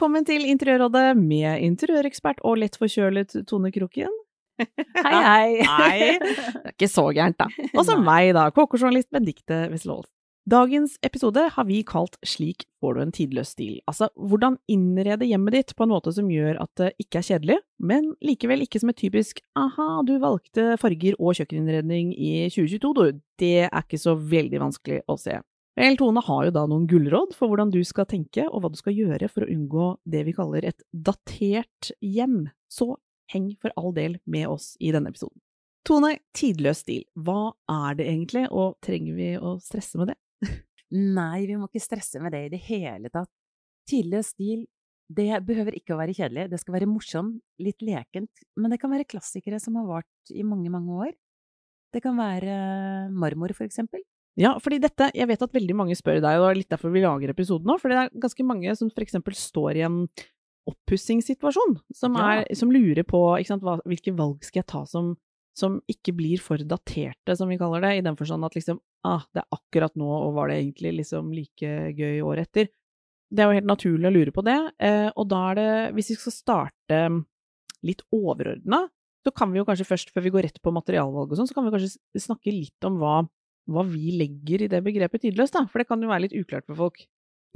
Velkommen til Interiørrådet med interiørekspert og lett forkjølet Tone Kroken. Hei, hei. Hei. Det er ikke så gærent, da. Og så meg, da, kokejournalist Benedicte Wesselholz. Dagens episode har vi kalt Slik får du en tidløs stil. Altså hvordan innrede hjemmet ditt på en måte som gjør at det ikke er kjedelig, men likevel ikke som et typisk aha, du valgte farger og kjøkkeninnredning i 2022, du. Det er ikke så veldig vanskelig å se. Vel, Tone har jo da noen gullråd for hvordan du skal tenke og hva du skal gjøre for å unngå det vi kaller et datert hjem. Så heng for all del med oss i denne episoden. Tone, tidløs stil, hva er det egentlig, og trenger vi å stresse med det? Nei, vi må ikke stresse med det i det hele tatt. Tidløs stil, det behøver ikke å være kjedelig. Det skal være morsomt, litt lekent, men det kan være klassikere som har vart i mange, mange år. Det kan være marmor, for eksempel. Ja, fordi dette, jeg vet at veldig mange spør deg, og det er litt derfor vi lager episoden nå, for det er ganske mange som eksempel står i en oppussingssituasjon, som, Ja. som lurer på sant, hva, hvilke valg skal jeg ta som, som ikke blir for daterte, som vi kaller det, i den forstand at liksom, ah, det er akkurat nå, og var det egentlig liksom like gøy året etter? Det er jo helt naturlig å lure på det, eh, og da er det, hvis vi skal starte litt overordna, så kan vi jo kanskje først, før vi går rett på materialvalg og sånn, så kan vi kanskje snakke litt om hva, hva vi legger i det begrepet tidløst, da, for det kan jo være litt uklart for folk.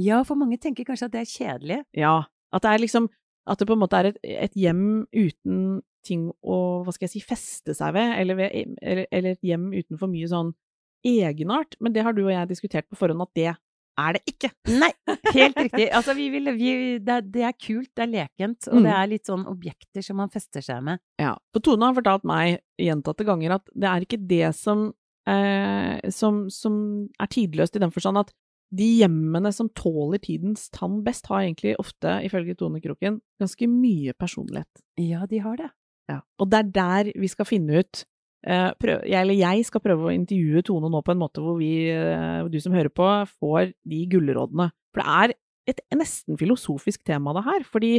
Ja, for mange tenker kanskje at det er kjedelig. Ja, at det er liksom, at det på en måte er et, et hjem uten ting å, hva skal jeg si, feste seg ved, eller, ved, eller, eller et hjem uten for mye sånn egenart, men det har du og jeg diskutert på forhånd at det er det ikke. Nei, helt riktig. Altså, vi vil, vi, det, er, det er kult, det er lekent, og Mm. det er litt sånn objekter som man fester seg med. Ja, for Tone har fortalt meg gjentatte ganger at det er ikke det som, eh, som, som er tidløst i den forstand at de hjemmene som tåler tidens tann best, har egentlig ofte, ifølge Tone Kroken, ganske mye personlighet. Ja, de har det. Ja. Og det er der vi skal finne ut eh, prøv, jeg, Eller jeg skal prøve å intervjue Tone nå på en måte hvor vi, eh, du som hører på, får de gullrådene. For det er et nesten filosofisk tema, det her. Fordi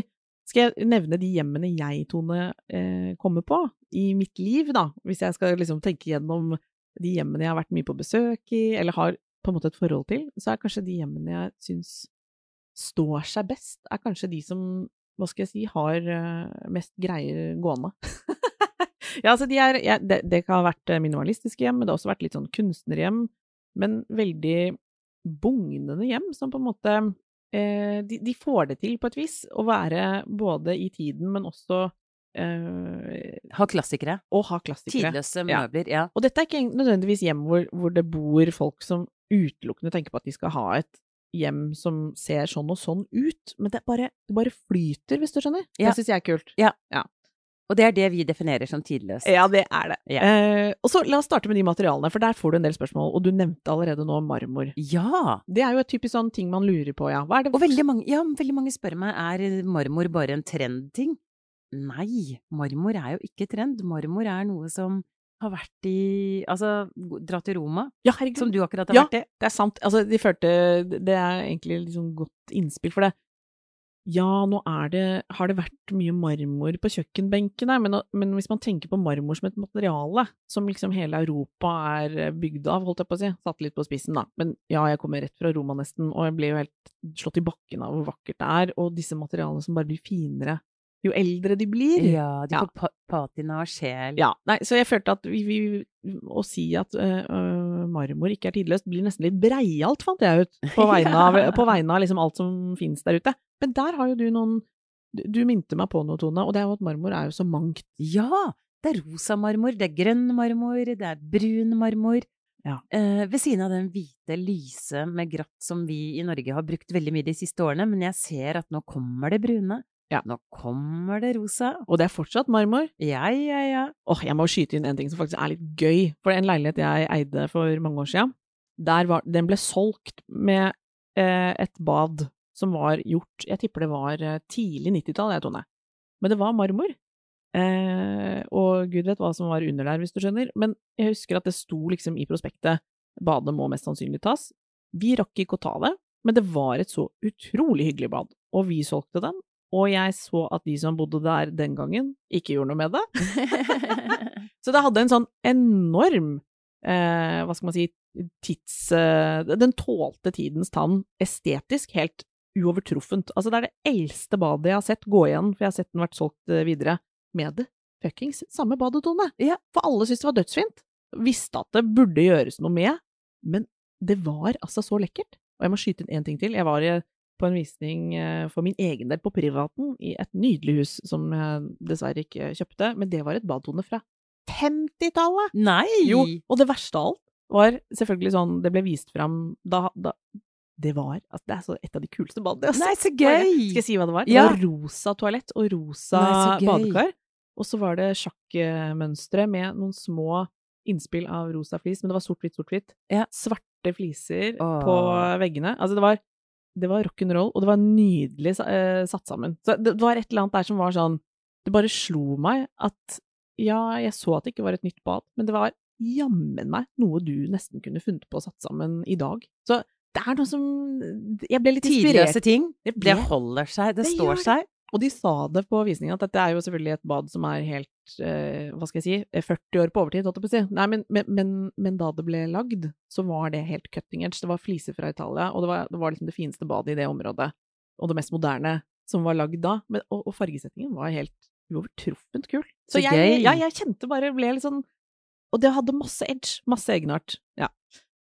skal jeg nevne de hjemmene jeg, Tone, eh, kommer på i mitt liv, da, hvis jeg skal liksom tenke gjennom de hjemmene jeg har vært mye på besøk i, eller har på en måte et forhold til, så er kanskje de hjemmene jeg syns står seg best, er kanskje de som, hva skal jeg si, har eh, mest greier gående. ja, altså de er, ja, det, det kan ha vært eh, minimalistiske hjem, men det har også vært litt sånn kunstnerhjem, men veldig bugnende hjem, som på en måte eh, de, de får det til på et vis, å være både i tiden, men også eh, Ha klassikere. Og ha klassikere. Tidløse møbler, ja. Og dette er ikke nødvendigvis hjem hvor, hvor det bor folk som utelukkende tenker på at de skal ha et hjem som ser sånn og sånn ut, men det bare, det bare flyter, hvis du skjønner. Ja. Det syns jeg er kult. Og det er det vi definerer som tidløst. Ja, det er det. Ja. Eh, og så la oss starte med de materialene, for der får du en del spørsmål, og du nevnte allerede nå marmor. Ja! Det er jo et typisk sånn ting man lurer på, ja. Hva er det Og veldig mange, ja, veldig mange spør meg er marmor bare en trendting. Nei, marmor er jo ikke trend. Marmor er noe som har vært i Altså, dra til Roma, Ja, herregud. som du akkurat har Ja. vært i. Ja, Det er sant. Altså, de følte Det er egentlig liksom godt innspill for det. Ja, nå er det Har det vært mye marmor på kjøkkenbenkene, men, men hvis man tenker på marmor som et materiale, som liksom hele Europa er bygd av, holdt jeg på å si, satt litt på spissen, da. Men ja, jeg kommer rett fra Roma nesten, og jeg ble jo helt slått i bakken av hvor vakkert det er, og disse materialene som bare blir finere jo eldre de blir. Ja, de får ja. patina og sjel. Ja, nei, så jeg følte at vi, vi, å si at øh, marmor ikke er tidløst, blir nesten litt breialt, fant jeg ut, på vegne av, på vegne av liksom alt som finnes der ute. Men der har jo du noen Du, du minte meg på noe, Tone, og det er jo at marmor er jo så mangt. Ja! Det er rosa marmor, det er grønn marmor, det er brun marmor. Ja. Eh, ved siden av den hvite, lyse med gratt som vi i Norge har brukt veldig mye de siste årene, men jeg ser at nå kommer det brune. Ja. Nå kommer det rosa. Og det er fortsatt marmor. Ja, ja, ja. Åh, jeg må skyte inn en ting som faktisk er litt gøy. For en leilighet jeg eide for mange år siden, der var, den ble solgt med eh, et bad som var gjort Jeg tipper det var eh, tidlig 90-tall, jeg, Tone. Men det var marmor. Eh, og gud vet hva som var under der, hvis du skjønner. Men jeg husker at det sto liksom i prospektet badet må mest sannsynlig tas. Vi rakk ikke å ta det, men det var et så utrolig hyggelig bad. Og vi solgte den, og jeg så at de som bodde der den gangen, ikke gjorde noe med det. Så det hadde en sånn enorm eh, Hva skal man si tids... Eh, den tålte tidens tann estetisk helt uovertruffent. Altså, det er det eldste badet jeg har sett gå igjen, for jeg har sett den vært solgt eh, videre, med det fuckings samme badet, Tone. Ja. For alle syntes det var dødsfint. Visste at det burde gjøres noe med, men det var altså så lekkert. Og jeg må skyte inn én ting til. Jeg var i, på en visning eh, for min egen del på Privaten i et nydelig hus som jeg dessverre ikke kjøpte, men det var et badetone fra 50-tallet! Nei! Jo, og det verste av alt var selvfølgelig sånn det ble vist fram da, da Det var altså, Det er så et av de kuleste badene jeg har sett. så gøy! Skal jeg si hva det var? Det var rosa toalett og rosa Nei, badekar. Og så var det sjakkmønstre med noen små innspill av rosa flis, men det var sort-hvitt, sort-hvitt. Ja. Svarte fliser Åh. på veggene. Altså, det var, det var rock'n'roll, og det var nydelig eh, satt sammen. Så det, det var et eller annet der som var sånn Det bare slo meg at ja, jeg så at det ikke var et nytt bad, men det var jammen meg noe du nesten kunne funnet på å satt sammen i dag. Så det er noe som Jeg ble litt inspirert. Tidløse ting. Det ble- holder seg. Det, Det står gjør seg. Og de sa det på visningen at dette er jo selvfølgelig et bad som er helt, eh, hva skal jeg si, eh, 40 år på overtid, holdt jeg på å si. Nei, men, men, men, da det ble lagd, så var det helt cutting edge. Det var fliser fra Italia, og det var, det var liksom det fineste badet i det området. Og det mest moderne som var lagd da. Men, og, og fargesettingen var helt uovertruffent kul. Så, Så jeg, ja, jeg kjente bare ble litt sånn Og det hadde masse edge, masse egenart. Ja.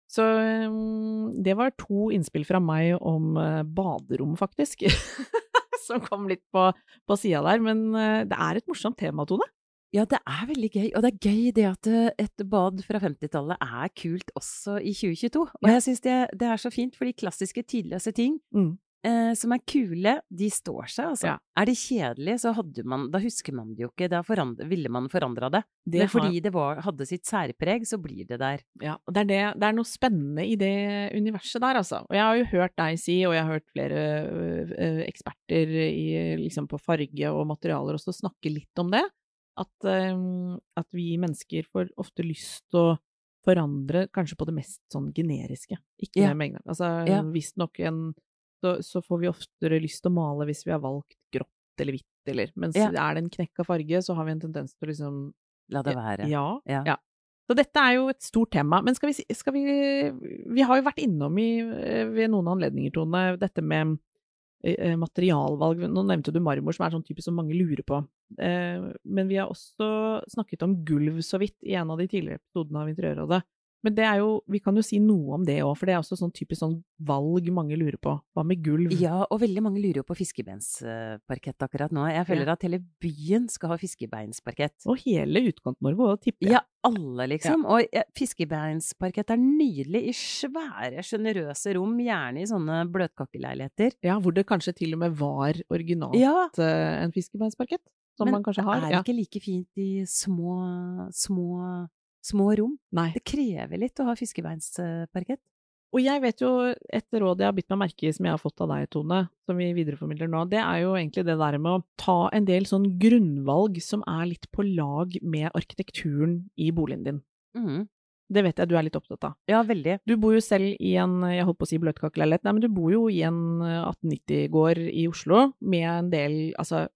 Så um, det var to innspill fra meg om uh, baderom, faktisk. som kom litt på, på sida der. Men uh, det er et morsomt tema, Tone. Ja, det er veldig gøy. Og det er gøy det at eh, et bad fra 50-tallet er kult også i 2022. Og jeg syns det, det er så fint, fordi klassiske, tidløse ting Mm. Eh, som er kule, de står seg, altså. Ja. Er det kjedelig, så hadde man Da husker man det jo ikke. Da ville man forandra det. Det Men har- fordi det var, hadde sitt særpreg, så blir det der. Ja, og det er, det, det er noe spennende i det universet der, altså. Og jeg har jo hørt deg si, og jeg har hørt flere ø, ø, eksperter i, liksom på farge og materialer også snakke litt om det. At, øh, at vi mennesker får ofte lyst til å forandre kanskje på det mest sånn generiske. Ikke Ja. mengden. Altså Ja. visstnok en så, så får vi oftere lyst til å male hvis vi har valgt grått eller hvitt, eller Mens Ja. er det en knekk av farge, så har vi en tendens til å liksom La det være. ja, Ja. ja. Så dette er jo et stort tema. Men skal vi, skal vi Vi har jo vært innom i, eh, ved noen anledninger, Tone, dette med eh, materialvalg. Nå nevnte du marmor, som er sånn typisk som mange lurer på. Eh, Men vi har også snakket om gulv så vidt i en av de tidligere episodene av Interiørrådet. Men det er jo, vi kan jo si noe om det òg, for det er også sånn typisk sånn valg mange lurer på. Hva med gulv? Ja, og veldig mange lurer jo på fiskebeinsparkett akkurat nå. Jeg føler at hele byen skal ha fiskebeinsparkett. Og hele Utkant-Norge òg, tipper jeg. Ja, alle, liksom. Og fiskebeinsparkett er nydelig i svære, sjenerøse rom, gjerne i sånne bløtkakkeleiligheter. Ja, hvor det kanskje til og med var originalt Ja, eh, en fiskebeinsparkett. Som men man kanskje har. det er ja. ikke like fint i små, små, små rom. Nei. Det krever litt å ha fiskebeinsparkett. Og jeg vet jo et råd jeg har bitt meg merke i som jeg har fått av deg, Tone, som vi videreformidler nå, det er jo egentlig det der med å ta en del sånn grunnvalg som er litt på lag med arkitekturen i boligen din. Mm. Det vet jeg du er litt opptatt av. Ja, veldig. Du bor jo selv i en, jeg holdt på å si bløtkakeleilighet, nei, men du bor jo i en 1890-gård i Oslo med en del, altså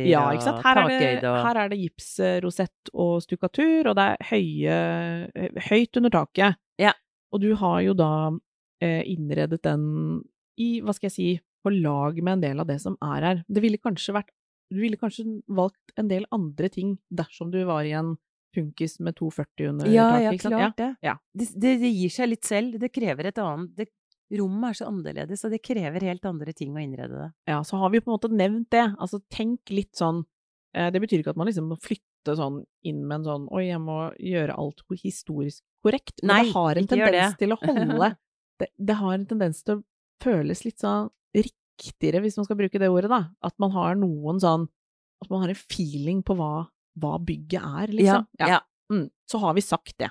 Rosetter ja, og takhøyde og her er det gipsrosett og stukkatur, og det er høye, høyt under taket. Ja. Og du har jo da eh, innredet den i, hva skal jeg si, på lag med en del av det som er her. Det ville kanskje vært Du ville kanskje valgt en del andre ting dersom du var i en funkis med 240 under Ja, taket, ja, klart det. ja. Det, det. Det gir seg litt selv. Det krever et annet det, Rommet er så annerledes, og det krever helt andre ting å innrede det. Ja, så har vi på en måte nevnt det. Altså, tenk litt sånn eh, Det betyr ikke at man liksom må flytte sånn inn med en sånn Oi, jeg må gjøre alt historisk korrekt, men Nei, det har en tendens til å holde det, det har en tendens til å føles litt sånn riktigere, hvis man skal bruke det ordet, da. At man har noen sånn At man har en feeling på hva, hva bygget er, liksom. Ja, ja. Mm, så har vi sagt det.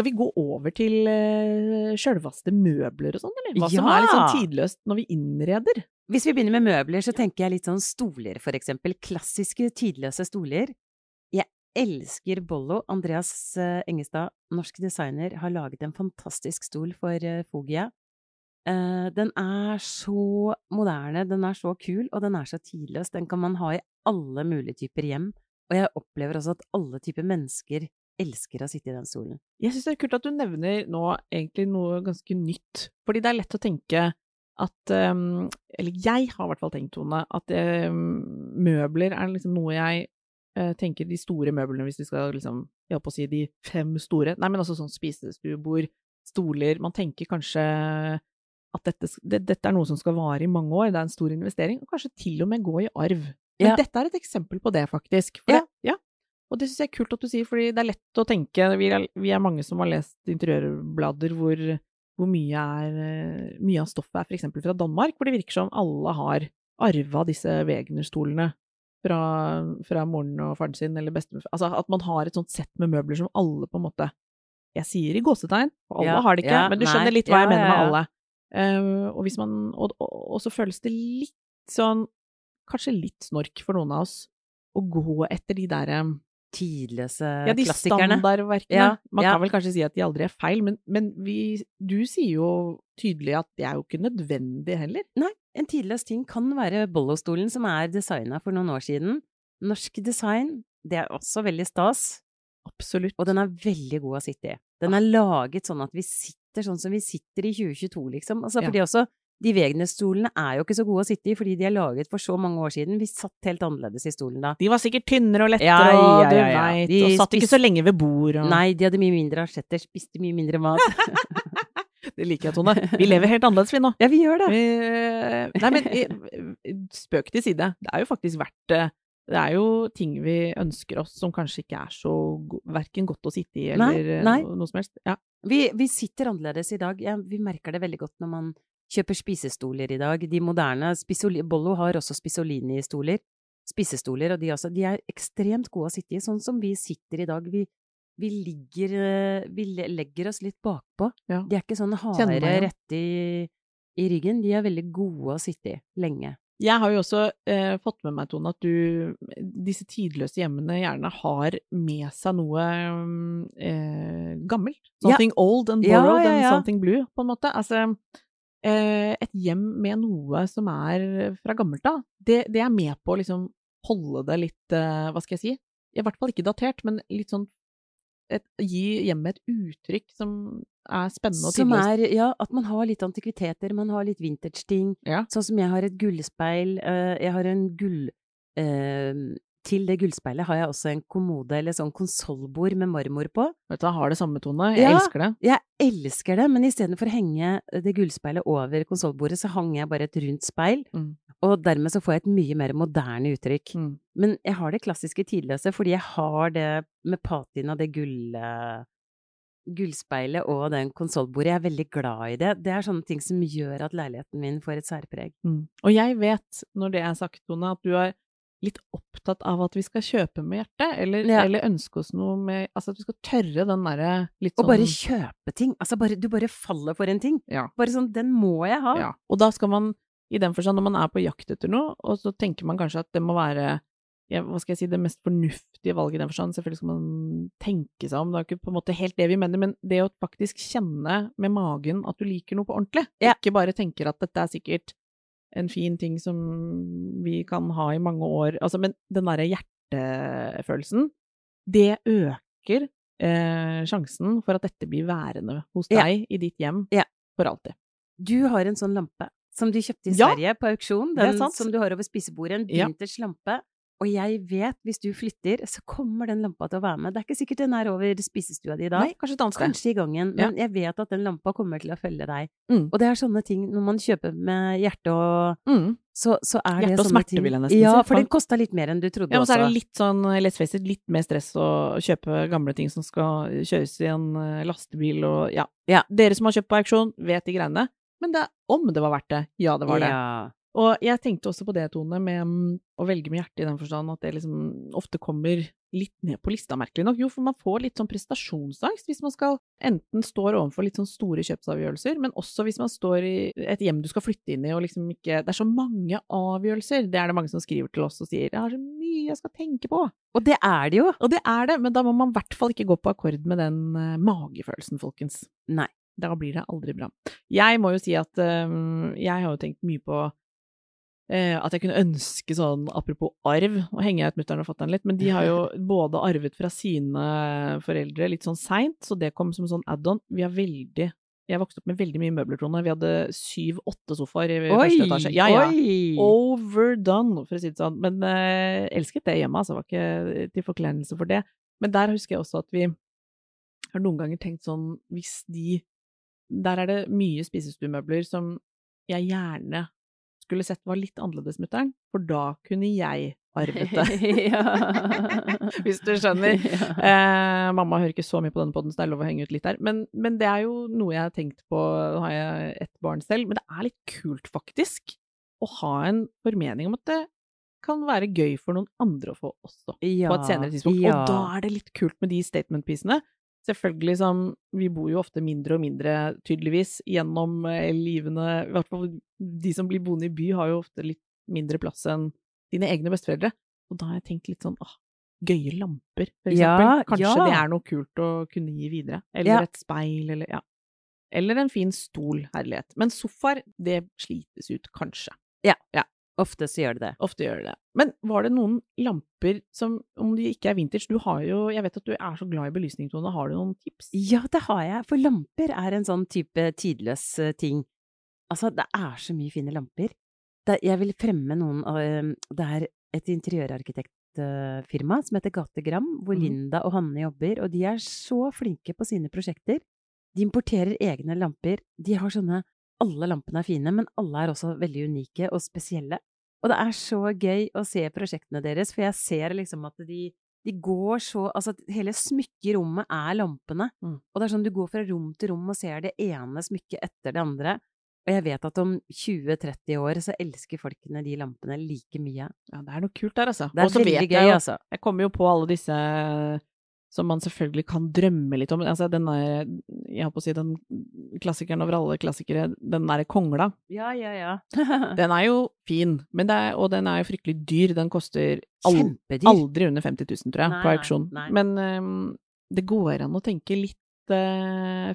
Skal vi gå over til uh, sjølvaste møbler og sånn, eller? Hva som er litt sånn tidløst når vi innreder? Hvis vi begynner med møbler, så tenker jeg litt sånn stoler, for eksempel. Klassiske, tidløse stoler. Jeg elsker Bollo. Andreas eh, Engestad, norsk designer, har laget en fantastisk stol for eh, Fogia. Den er så moderne, den er så kul, og den er så tidløs. Den kan man ha i alle mulige typer hjem. Og jeg opplever også at alle typer mennesker elsker å sitte i den stolen. Jeg syns det er kult at du nevner nå egentlig noe ganske nytt, fordi det er lett å tenke at um, Eller jeg har i hvert fall tenkt, Tone, at um, møbler er liksom noe jeg uh, tenker de store møblene, hvis vi skal liksom Jeg holdt på å si de fem store Nei, men altså sånn spisestuebord, stoler Man tenker kanskje at dette, det, dette er noe som skal vare i mange år, det er en stor investering, og kanskje til og med gå i arv. Men Ja. dette er et eksempel på det, faktisk. For Ja. Og det syns jeg er kult at du sier, fordi det er lett å tenke Vi er, vi er mange som har lest interiørblader hvor, hvor mye, er, mye av stoffet er eksempel fra Danmark, hvor det virker som alle har arva disse Wegner-stolene fra, fra moren og faren sin eller bestemor Altså at man har et sånt sett med møbler som alle på en måte Jeg sier i gåsetegn, for alle Ja, har det ikke, ja, men du nei, skjønner litt hva jeg ja, mener ja, med alle. Uh, og, hvis man, og, og, og så føles det litt sånn Kanskje litt snork for noen av oss å gå etter de derre Tidløse ja, de klassikerne. standardverkene. Ja, Man ja. kan vel kanskje si at de aldri er feil, men, men vi, du sier jo tydelig at det er jo ikke nødvendig heller. Nei, en tidløs ting kan være Bollo-stolen, som er designa for noen år siden. Norsk design, det er også veldig stas, Absolutt. og den er veldig god å sitte i. Den er laget sånn at vi sitter sånn som vi sitter i 2022, liksom. Altså, Ja. fordi også de Wegner-stolene er jo ikke så gode å sitte i, fordi de er laget for så mange år siden. Vi satt helt annerledes i stolen da. De var sikkert tynnere og lettere, Ja, ja, og du ja, ja. veit, De og satt ikke så lenge ved bord og Nei, de hadde mye mindre asjetter, spiste mye mindre mat. Det liker jeg, Tone. Vi lever helt annerledes, vi nå. ja, vi gjør det. Vi, nei, men eh, spøk til side. Det er jo faktisk verdt det. Det er jo ting vi ønsker oss som kanskje ikke er så verken godt å sitte i eller nei, nei. noe som helst. Ja. Vi, vi sitter annerledes i dag. Ja, vi merker det veldig godt når man kjøper spisestoler i dag. De moderne Spisoli Bollo har også Spisolini-stoler. Spisestoler, og de, også, de er ekstremt gode å sitte i. Sånn som vi sitter i dag. Vi, vi ligger eh, Vi legger oss litt bakpå. Ja. De er ikke sånn harde rette rett i, i ryggen. De er veldig gode å sitte i lenge. Jeg har jo også eh, fått med meg, Tone, at du disse tidløse hjemmene gjerne har med seg noe mm, eh, gammelt. Ja. Something old and Ja, borrowed ja, and something blue, på en måte. Altså, et hjem med noe som er fra gammelt av, det, det er med på å liksom holde det litt, eh, hva skal jeg si, i hvert fall ikke datert, men litt sånn et, gi hjemmet et uttrykk som er spennende og Som er, ja, at man har litt antikviteter, man har litt vintage-ting. Ja. Sånn som jeg har et gullspeil, eh, jeg har en gull... eh, til det gullspeilet har jeg også en kommode eller sånn konsollbord med marmor på. Vet du, jeg har det samme, Tone. Jeg Ja. elsker det. Jeg elsker det, men istedenfor å henge det gullspeilet over konsollbordet, så hang jeg bare et rundt speil. Mm. Og dermed så får jeg et mye mer moderne uttrykk. Mm. Men jeg har det klassiske tidløse, fordi jeg har det med patina, det gull... Gullspeilet og den konsollbordet. Jeg er veldig glad i det. Det er sånne ting som gjør at leiligheten min får et særpreg. Mm. Og jeg vet, når det er sagt, Tone, at du er litt opptatt av at vi skal kjøpe med hjertet, eller, Ja. eller ønske oss noe med Altså at vi skal tørre den derre litt Og Å bare kjøpe ting. Altså bare, du bare faller for en ting. Ja. Bare sånn, den må jeg ha. ja. Og da skal man, i den forstand, når man er på jakt etter noe, og så tenker man kanskje at det må være ja, hva skal jeg si, det mest fornuftige valget i den forstand. Selvfølgelig skal man tenke seg om, det er ikke på en måte helt det vi mener, men det å faktisk kjenne med magen at du liker noe på ordentlig, Ja. ikke bare tenker at dette er sikkert en fin ting som vi kan ha i mange år, altså, men den derre hjertefølelsen, det øker eh, sjansen for at dette blir værende hos Ja. deg i ditt hjem Ja. for alltid. Du har en sånn lampe som du kjøpte i Ja, Sverige på auksjon. Den som du har over spisebordet. En Ja. lampe. Og jeg vet, hvis du flytter, så kommer den lampa til å være med. Det er ikke sikkert den er over spisestua di da. Nei, kanskje et annet sted. Kanskje i gangen, Ja. men jeg vet at den lampa kommer til å følge deg. Mm. Og det er sånne ting, når man kjøper med hjerte og Mm. Så, så er det Hjerte og smerte, ting vil jeg nesten si. Ja, for den For- kosta litt mer enn du trodde Ja, men så er det litt sånn, let's face it, litt mer stress å kjøpe gamle ting som skal kjøres i en eh, lastebil og ja. Ja. Dere som har kjøpt på auksjon, vet de greiene. Men det, om det var verdt det, ja, det var det. Ja. Og jeg tenkte også på det, Tone, med mm, å velge med hjertet i den forstand at det liksom ofte kommer litt ned på lista, merkelig nok. Jo, for man får litt sånn prestasjonsangst hvis man skal enten står overfor litt sånn store kjøpsavgjørelser, men også hvis man står i et hjem du skal flytte inn i og liksom ikke Det er så mange avgjørelser. Det er det mange som skriver til oss og sier 'jeg har så mye jeg skal tenke på'. Og det er det jo! Og det er det, men da må man i hvert fall ikke gå på akkord med den eh, magefølelsen, folkens. Nei. Da blir det aldri bra. Jeg må jo si at um, jeg har jo tenkt mye på at jeg kunne ønske sånn, apropos arv, å henge ut mutter'n og fatter'n litt, men de har jo både arvet fra sine foreldre litt sånn seint, så det kom som sånn add-on. Vi har veldig Jeg vokste opp med veldig mye møbler, Trone. Vi hadde syv-åtte sofaer i første etasje. Ja, ja. Oi! Overdone, for å si det sånn. Men eh, elsket det hjemme, altså. Var ikke til forkleinelse for det. Men der husker jeg også at vi har noen ganger tenkt sånn Hvis de Der er det mye spisestuemøbler som jeg gjerne skulle sett var litt annerledes, mutter'n, for da kunne jeg arvet det. Hvis du skjønner. Eh, mamma hører ikke så mye på denne podden, så det er lov å henge ut litt der. Men, men det er jo noe jeg har tenkt på, nå har jeg ett barn selv, men det er litt kult faktisk å ha en formening om at det kan være gøy for noen andre å få også, på et senere tidspunkt. Ja. Og da er det litt kult med de statement-piecene. Selvfølgelig som Vi bor jo ofte mindre og mindre, tydeligvis, gjennom eh, livene I hvert fall de som blir boende i by, har jo ofte litt mindre plass enn dine egne besteforeldre. Og da har jeg tenkt litt sånn åh, gøye lamper, for Ja, eksempel. Kanskje ja. det er noe kult å kunne gi videre. Eller Ja. et speil, eller ja. Eller en fin stol, herlighet. Men sofaer, det slites ut, kanskje. Ofte så gjør det det. Ofte gjør det det. Men var det noen lamper som, om de ikke er vintage Du har jo Jeg vet at du er så glad i belysning, Tone. Har du noen tips? Ja, det har jeg. For lamper er en sånn type tidløs eh, ting. Altså, det er så mye fine lamper. Det, jeg vil fremme noen av eh, Det er et interiørarkitektfirma som heter Gategram, hvor mm. Linda og Hanne jobber, og de er så flinke på sine prosjekter. De importerer egne lamper. De har sånne Alle lampene er fine, men alle er også veldig unike og spesielle. Og det er så gøy å se prosjektene deres, for jeg ser liksom at de de går så Altså, hele smykket i rommet er lampene. Mm. Og det er sånn du går fra rom til rom og ser det ene smykket etter det andre. Og jeg vet at om 20-30 år så elsker folkene de lampene like mye. Ja, det er noe kult der, altså. Det er Og så veldig vet gøy, jeg altså. Jeg kommer jo på alle disse som man selvfølgelig kan drømme litt om. Altså den der, jeg holdt på å si den klassikeren over alle klassikere, den derre kongla. Ja, ja, ja. Den er jo fin, men det er, og den er jo fryktelig dyr. Den koster al Kjempedyr. aldri under 50 000, tror jeg, Nei, på auksjon. nei. Men um, det går an å tenke litt uh,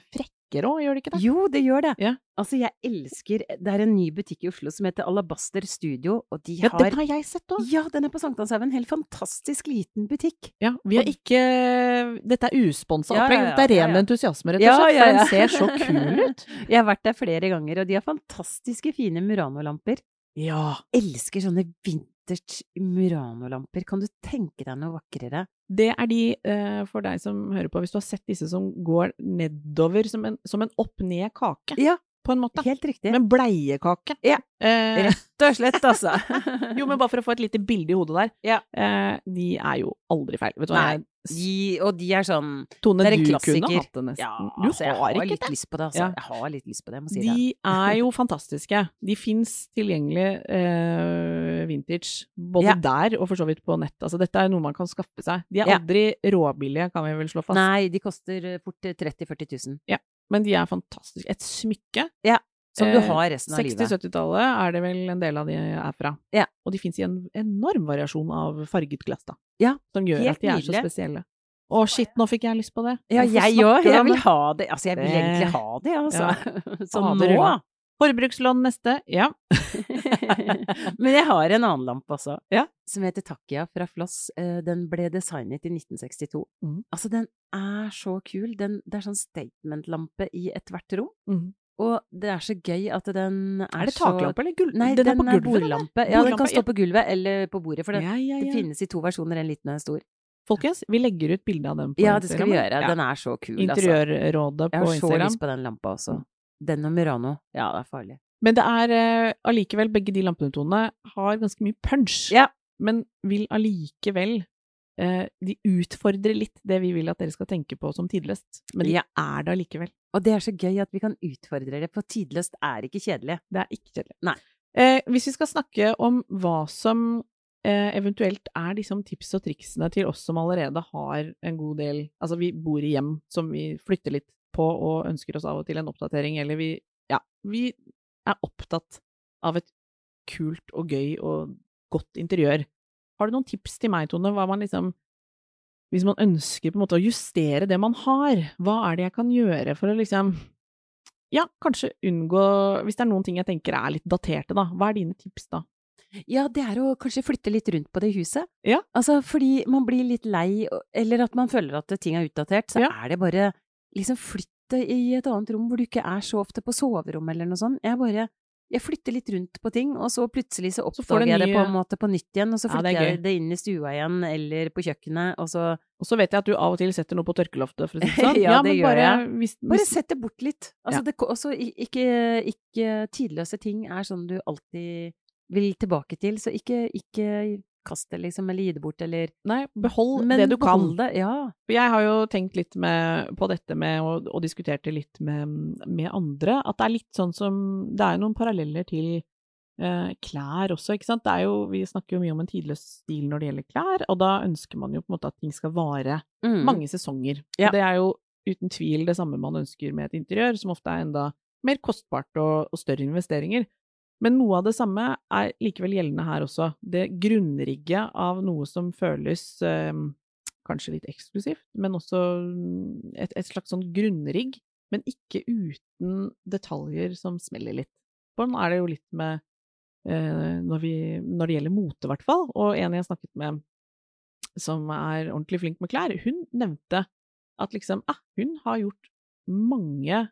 frekkere òg, gjør det ikke det? Jo, det gjør det. Ja. Altså, jeg elsker Det er en ny butikk i Oslo som heter Alabaster Studio, og de Ja, har den har jeg sett òg. Ja, den er på Sankthanshaugen. Helt fantastisk liten butikk. Ja, vi har ikke Dette er usponsa Ja, opplegg, ja, ja, dette er ren ja, ja. entusiasme, rett og Ja, slett. ja, For den ser så kul ut. Jeg har vært der flere ganger, og de har fantastiske fine Murano-lamper. Ja. Elsker sånne vintage Murano-lamper. Kan du tenke deg noe vakrere? Det er de, eh, for deg som hører på, hvis du har sett disse som går nedover som en, som en opp-ned-kake, Ja, på en måte. helt riktig. Med bleiekake. Ja. Eh, Rett og slett, altså. jo, men bare for å få et lite bilde i hodet der. Ja. Eh, de er jo aldri feil. Vet du hva jeg de, og de er sånn Tone, det er en du kunne hatt det nesten. Ja, du altså, har har ikke det. lyst på det, altså. Ja. Jeg har litt lyst på det, jeg må si det. De er jo fantastiske. De fins tilgjengelig eh, vintage, både Ja. der og for så vidt på nett. Altså, dette er noe man kan skaffe seg. De er Ja. aldri råbillige, kan vi vel slå fast. Nei, de koster eh, fort 30 000-40 000. Men de er fantastiske. Et smykke Ja. Som du Eh, har resten av livet. 60-70-tallet er det vel en del av de er fra. Ja. Og de fins i en enorm variasjon av farget glass, da. Ja, Som gjør at de er så spesielle. Å, shit, nå fikk jeg lyst på det. Ja, jeg òg. Jeg vil ha det. Altså, jeg vil Det- egentlig ha det, altså. Så Fader, nå Ulla. Forbrukslån neste. Ja. Men jeg har en annen lampe også, Ja. som heter Takia fra Floss. Eh, Den ble designet i 1962. Mm. Altså, den er så kul. Den, det er sånn statement-lampe i ethvert rom. Mhm. Og det er så gøy at den er, Er det så taklampe eller gull? Nei, den, den, er på gulvet, bordlampe. Ja, den kan stå på gulvet eller på bordet, for den, Ja, ja, det finnes i to versjoner, en liten og en stor. Folkens, vi legger ut bilde av den på Instagram. Ja, det skal vi gjøre. Den er så kul, altså. Interiørrådet Jeg har så Instagram. lyst på den lampa også. Den og Murano. Ja, det er farlig. Men det er eh, allikevel, begge de lampene, har ganske mye punch. Ja. Men vil allikevel eh, De utfordrer litt det vi vil at dere skal tenke på som tidløst. Men de Ja. er det allikevel. Og det er så gøy at vi kan utfordre det, for tidløst er ikke kjedelig. Det er ikke kjedelig. Eh, hvis vi skal snakke om hva som eh, eventuelt er liksom tips og triksene til oss som allerede har en god del Altså, vi bor i hjem som vi flytter litt på og ønsker oss av og til en oppdatering, eller vi Ja, vi er opptatt av et kult og gøy og godt interiør. Har du noen tips til meg, Tone, hva man liksom Hvis man ønsker på en måte å justere det man har, hva er det jeg kan gjøre for å liksom ja, kanskje unngå Hvis det er noen ting jeg tenker er litt daterte, da. Hva er dine tips da? Ja, det er å kanskje flytte litt rundt på det huset. Ja. Altså, fordi man blir litt lei, eller at man føler at ting er utdatert, så Ja. er det bare liksom flytte i et annet rom hvor du ikke er så ofte på soverommet eller noe sånt. Jeg bare jeg flytter litt rundt på ting, og så plutselig så oppdager jeg det på en måte på nytt igjen, og så Ja, flytter er jeg det inn i stua igjen, eller på kjøkkenet, og så Og så vet jeg at du av og til setter noe på tørkeloftet, for å si det sånn. Ja, det men gjør bare, jeg. Hvis, Bare sett det bort litt. Altså, Ja. det, også, ikke, ikke tidløse ting er sånn du alltid vil tilbake til, så ikke, ikke kast det, liksom, eller gi det bort, eller nei, behold Men det du kan. Det, ja. Jeg har jo tenkt litt med, på dette med, og, og diskutert det litt med, med andre, at det er litt sånn som Det er jo noen paralleller til eh, klær også, ikke sant. Det er jo, vi snakker jo mye om en tidløs stil når det gjelder klær, og da ønsker man jo på en måte at ting skal vare Mm. mange sesonger. Ja. Det er jo uten tvil det samme man ønsker med et interiør, som ofte er enda mer kostbart og, og større investeringer. Men noe av det samme er likevel gjeldende her også. Det grunnrigget av noe som føles eh, kanskje litt eksklusivt, men også et, et slags sånn grunnrigg, men ikke uten detaljer som smeller litt. Sånn er det jo litt med eh, når, vi, når det gjelder mote, i hvert fall. Og en jeg snakket med som er ordentlig flink med klær, hun nevnte at liksom, ah, hun har gjort mange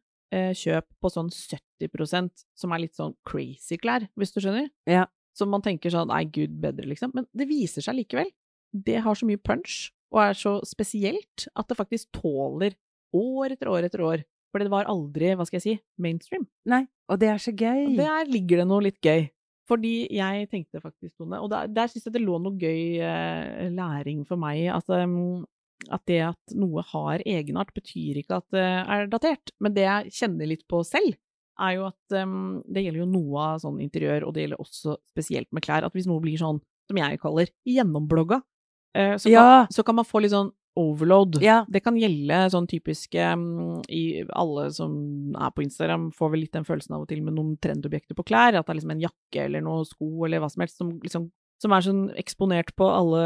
kjøp på sånn 70% som er litt sånn crazy klær, hvis du skjønner? Ja. Som man tenker sånn, nei, gud bedre, liksom. Men det viser seg likevel. Det har så mye punch, og er så spesielt, at det faktisk tåler år etter år etter år. For det var aldri, hva skal jeg si, mainstream. Nei, og det er så gøy. Og der ligger det noe litt gøy. Fordi jeg tenkte faktisk, Tone, og der, der syns jeg det lå noe gøy eh, læring for meg, um, at det at noe har egenart, betyr ikke at det er datert. Men det jeg kjenner litt på selv, er jo at um, det gjelder jo noe av sånn interiør, og det gjelder også spesielt med klær, at hvis noe blir sånn, som jeg kaller, gjennomblogga, uh, så, Ja. kan, så kan man få litt sånn overload. Ja. Det kan gjelde sånn typisk um, i alle som er på Instagram, får vel litt den følelsen av og til med noen trendobjekter på klær, at det er liksom en jakke eller noe sko eller hva som helst som liksom som er sånn eksponert på alle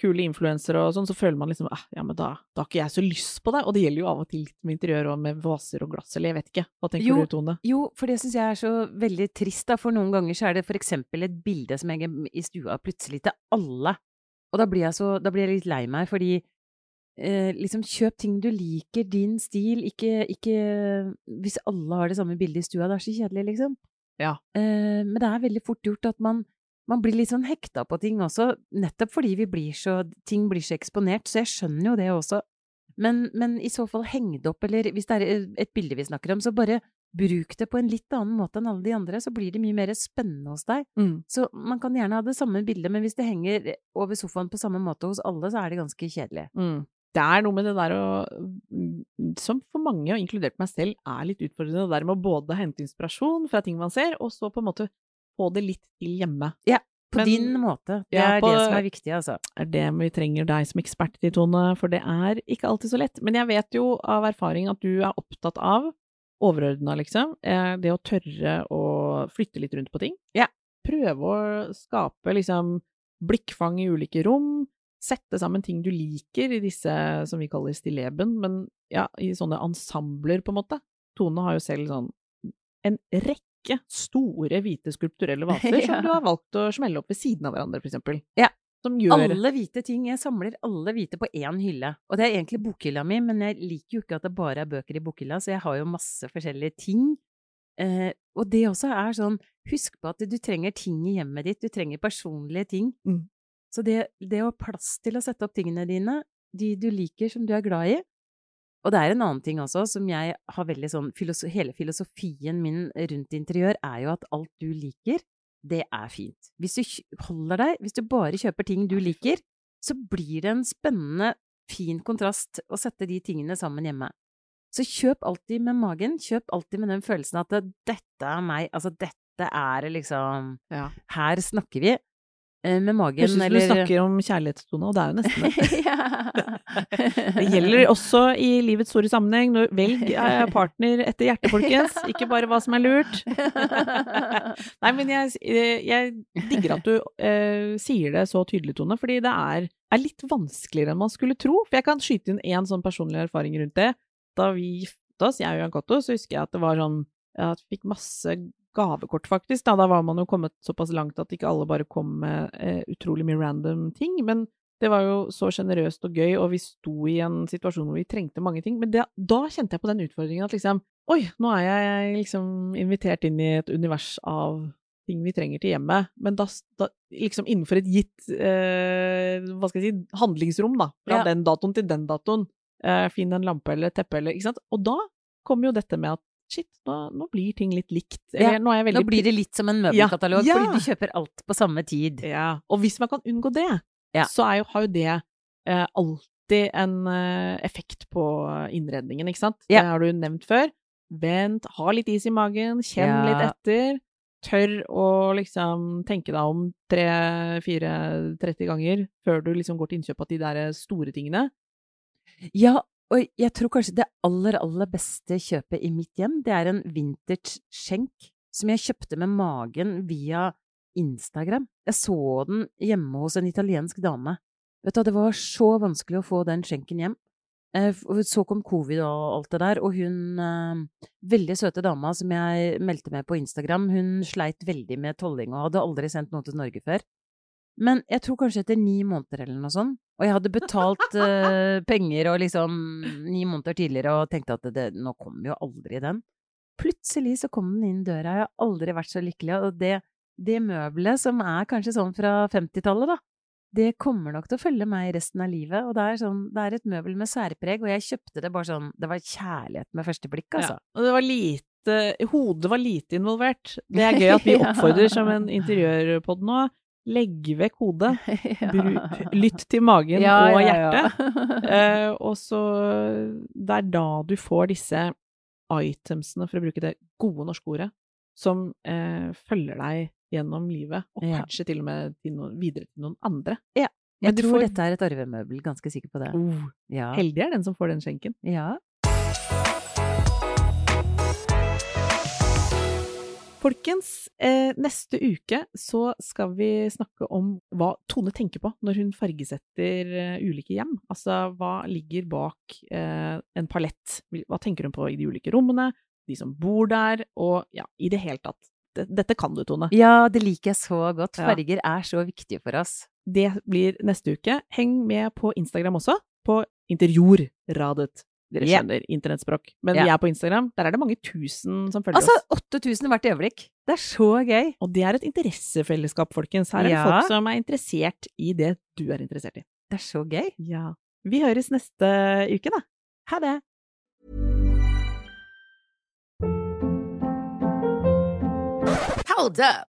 kule influensere og sånn, så føler man liksom eh, ja, men da, da har ikke jeg så lyst på det. Og det gjelder jo av og til litt med interiør og med vaser og glass, eller jeg vet ikke. Hva tenker Jo. du, Tone? Jo, for det syns jeg er så veldig trist, da, for noen ganger så er det for eksempel et bilde som henger i stua plutselig til alle. Og da blir jeg så Da blir jeg litt lei meg, fordi eh, liksom kjøp ting du liker, din stil, ikke, ikke Hvis alle har det samme bildet i stua, det er så kjedelig, liksom. Ja. Eh, men det er veldig fort gjort at man man blir litt sånn hekta på ting også, nettopp fordi vi blir så, ting blir så eksponert, så jeg skjønner jo det også. Men, men i så fall heng det opp, eller hvis det er et bilde vi snakker om, så bare bruk det på en litt annen måte enn alle de andre, så blir det mye mer spennende hos deg. Mm. Så man kan gjerne ha det samme bildet, men hvis det henger over sofaen på samme måte hos alle, så er det ganske kjedelig. Mm. Det er noe med det der å Som for mange, og inkludert meg selv, er litt utfordrende. Det der med å både hente inspirasjon fra ting man ser, og så på en måte få det litt til hjemme. På Men- din måte. Det Ja, er på- det som er viktig, altså. er det vi trenger deg som ekspert i, Tone, for det er ikke alltid så lett. Men jeg vet jo av erfaring at du er opptatt av overordna, liksom. Eh, det å tørre å flytte litt rundt på ting. Ja. Prøve å skape liksom blikkfang i ulike rom. Sette sammen ting du liker i disse som vi kaller stilleben, men ja, i sånne ensembler, på en måte. Tone har jo selv sånn en rekke store, hvite skulpturelle vaser Ja. som du har valgt å smelle opp ved siden av hverandre, eksempel. Ja. Som gjør Alle hvite ting. Jeg samler alle hvite på én hylle. Og det er egentlig bokhylla mi, men jeg liker jo ikke at det bare er bøker i bokhylla, så jeg har jo masse forskjellige ting. Eh, og det også er sånn, husk på at du trenger ting i hjemmet ditt, du trenger personlige ting. Mm. Så det, det å ha plass til å sette opp tingene dine, de du liker, som du er glad i, og det er en annen ting også, som jeg har veldig sånn filoso Hele filosofien min rundt interiør er jo at alt du liker, det er fint. Hvis du holder deg, hvis du bare kjøper ting du liker, så blir det en spennende, fin kontrast å sette de tingene sammen hjemme. Så kjøp alltid med magen, kjøp alltid med den følelsen at dette er meg, altså dette er liksom Ja. Her snakker vi. Eh, Med magen, Høres ut som du snakker om kjærlighetstone, og det er jo nesten det. Det gjelder også i livets store sammenheng. Velg eh, partner etter hjertet, folkens. Ikke bare hva som er lurt. Nei, men jeg, eh, jeg digger at du eh, sier det så tydelig, Tone, fordi det er, er litt vanskeligere enn man skulle tro. For jeg kan skyte inn én sånn personlig erfaring rundt det. Da vi gifta oss, jeg og Jan Cato, så husker jeg at det var sånn at vi fikk masse gavekort, faktisk. Da, da var man jo kommet såpass langt at ikke alle bare kom med eh, utrolig mye random ting. Men det var jo så sjenerøst og gøy, og vi sto i en situasjon hvor vi trengte mange ting. Men det, da kjente jeg på den utfordringen at liksom Oi, nå er jeg liksom invitert inn i et univers av ting vi trenger til hjemmet. Men da, da liksom innenfor et gitt eh, hva skal jeg si, handlingsrom, da. Fra Ja. den datoen til den datoen. Eh, finn en lampe eller teppe eller Ikke sant. Og da kommer jo dette med at shit, nå, nå blir ting litt likt. Eller, Ja, nå er jeg veldig Nå blir det litt som en møbelkatalog, Ja, ja. fordi du kjøper alt på samme tid. ja, og hvis man kan unngå det, så er jo, har jo det eh, alltid en eh, effekt på innredningen, ikke sant? Det har du nevnt før. Vent, ha litt is i magen, kjenn litt etter. Tør å liksom tenke deg om tre, fire, 30 ganger før du liksom går til innkjøp av de der store tingene. Ja, og jeg tror kanskje det aller, aller beste kjøpet i mitt hjem, det er en vintage skjenk som jeg kjøpte med magen via Instagram. Jeg så den hjemme hos en italiensk dame. Vet du, det var så vanskelig å få den skjenken hjem. Eh, Så kom covid og alt det der, og hun eh, veldig søte dama som jeg meldte med på Instagram, hun sleit veldig med tolling og hadde aldri sendt noe til Norge før. Men jeg tror kanskje etter ni måneder eller noe sånt, og jeg hadde betalt uh, penger og liksom ni måneder tidligere og tenkte at det, nå kommer jo aldri den. Plutselig så kom den inn døra, jeg har aldri vært så lykkelig, og det, det møbelet som er kanskje sånn fra 50-tallet da, det kommer nok til å følge meg resten av livet, og det er sånn, det er et møbel med særpreg, og jeg kjøpte det bare sånn, det var kjærlighet med første blikk, altså. Ja. Og det var lite Hodet var lite involvert. Det er gøy at vi oppfordrer som en interiørpod nå. Legg vekk hodet. Lytt til magen Ja, og ja, ja. hjertet. Eh, og så Det er da du får disse itemsene, for å bruke det gode norske ordet, som eh, følger deg gjennom livet, og Ja. kanskje til og med til noen, videre til noen andre. Jeg Men tror får- dette er et arvemøbel, ganske sikker på det. Oh, Ja. heldig er den som får den skjenken. Ja. Folkens, eh, neste uke så skal vi snakke om hva Tone tenker på når hun fargesetter eh, ulike hjem. Altså hva ligger bak eh, en palett? Hva tenker hun på i de ulike rommene? De som bor der? Og ja, i det hele tatt. Dette kan du, Tone. ja, det liker jeg så godt. Ja. Farger er så viktige for oss. Det blir neste uke. Heng med på Instagram også, på Interiorradet. Dere skjønner skjønner internettspråk. Men yeah. vi er på Instagram. Der er det mange tusen som følger Altså, oss. 8000 hvert øyeblikk. Det er så gøy. Og det er et interessefellesskap, folkens. Her er det Ja. folk som er interessert i det du er interessert i. Det er så gøy. Ja. Vi høres neste uke, da. Ha det. Hold up.